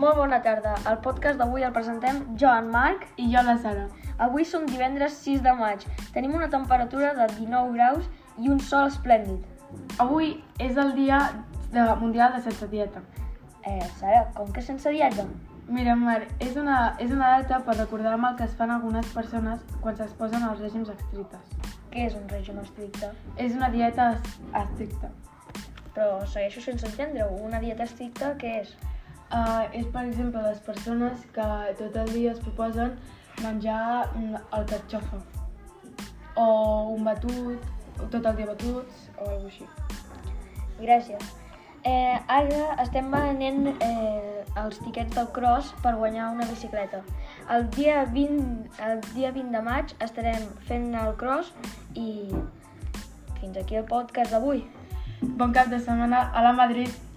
Molt bona tarda. El podcast d'avui el presentem jo, en Marc. I jo la Sara. Avui som divendres 6 de maig. Tenim una temperatura de 19 graus i un sol esplèndid. Avui és el dia de mundial de sense dieta. Eh, Sara, com que sense dieta? Mira, Mar, és una, és una data per recordar el que es fan algunes persones quan s'exposen als règims estrictes. Què és un règim estricte? És una dieta es- estricta. Però segueixo sense entendre-ho. Una dieta estricta, què és? Uh, és, per exemple, les persones que tot el dia es proposen menjar mm, el carxofa o un batut, o tot el dia batuts o alguna així. Gràcies. Eh, ara estem venent eh, els tiquets del cross per guanyar una bicicleta. El dia 20, el dia 20 de maig estarem fent el cross i fins aquí el podcast d'avui. Bon cap de setmana a la Madrid!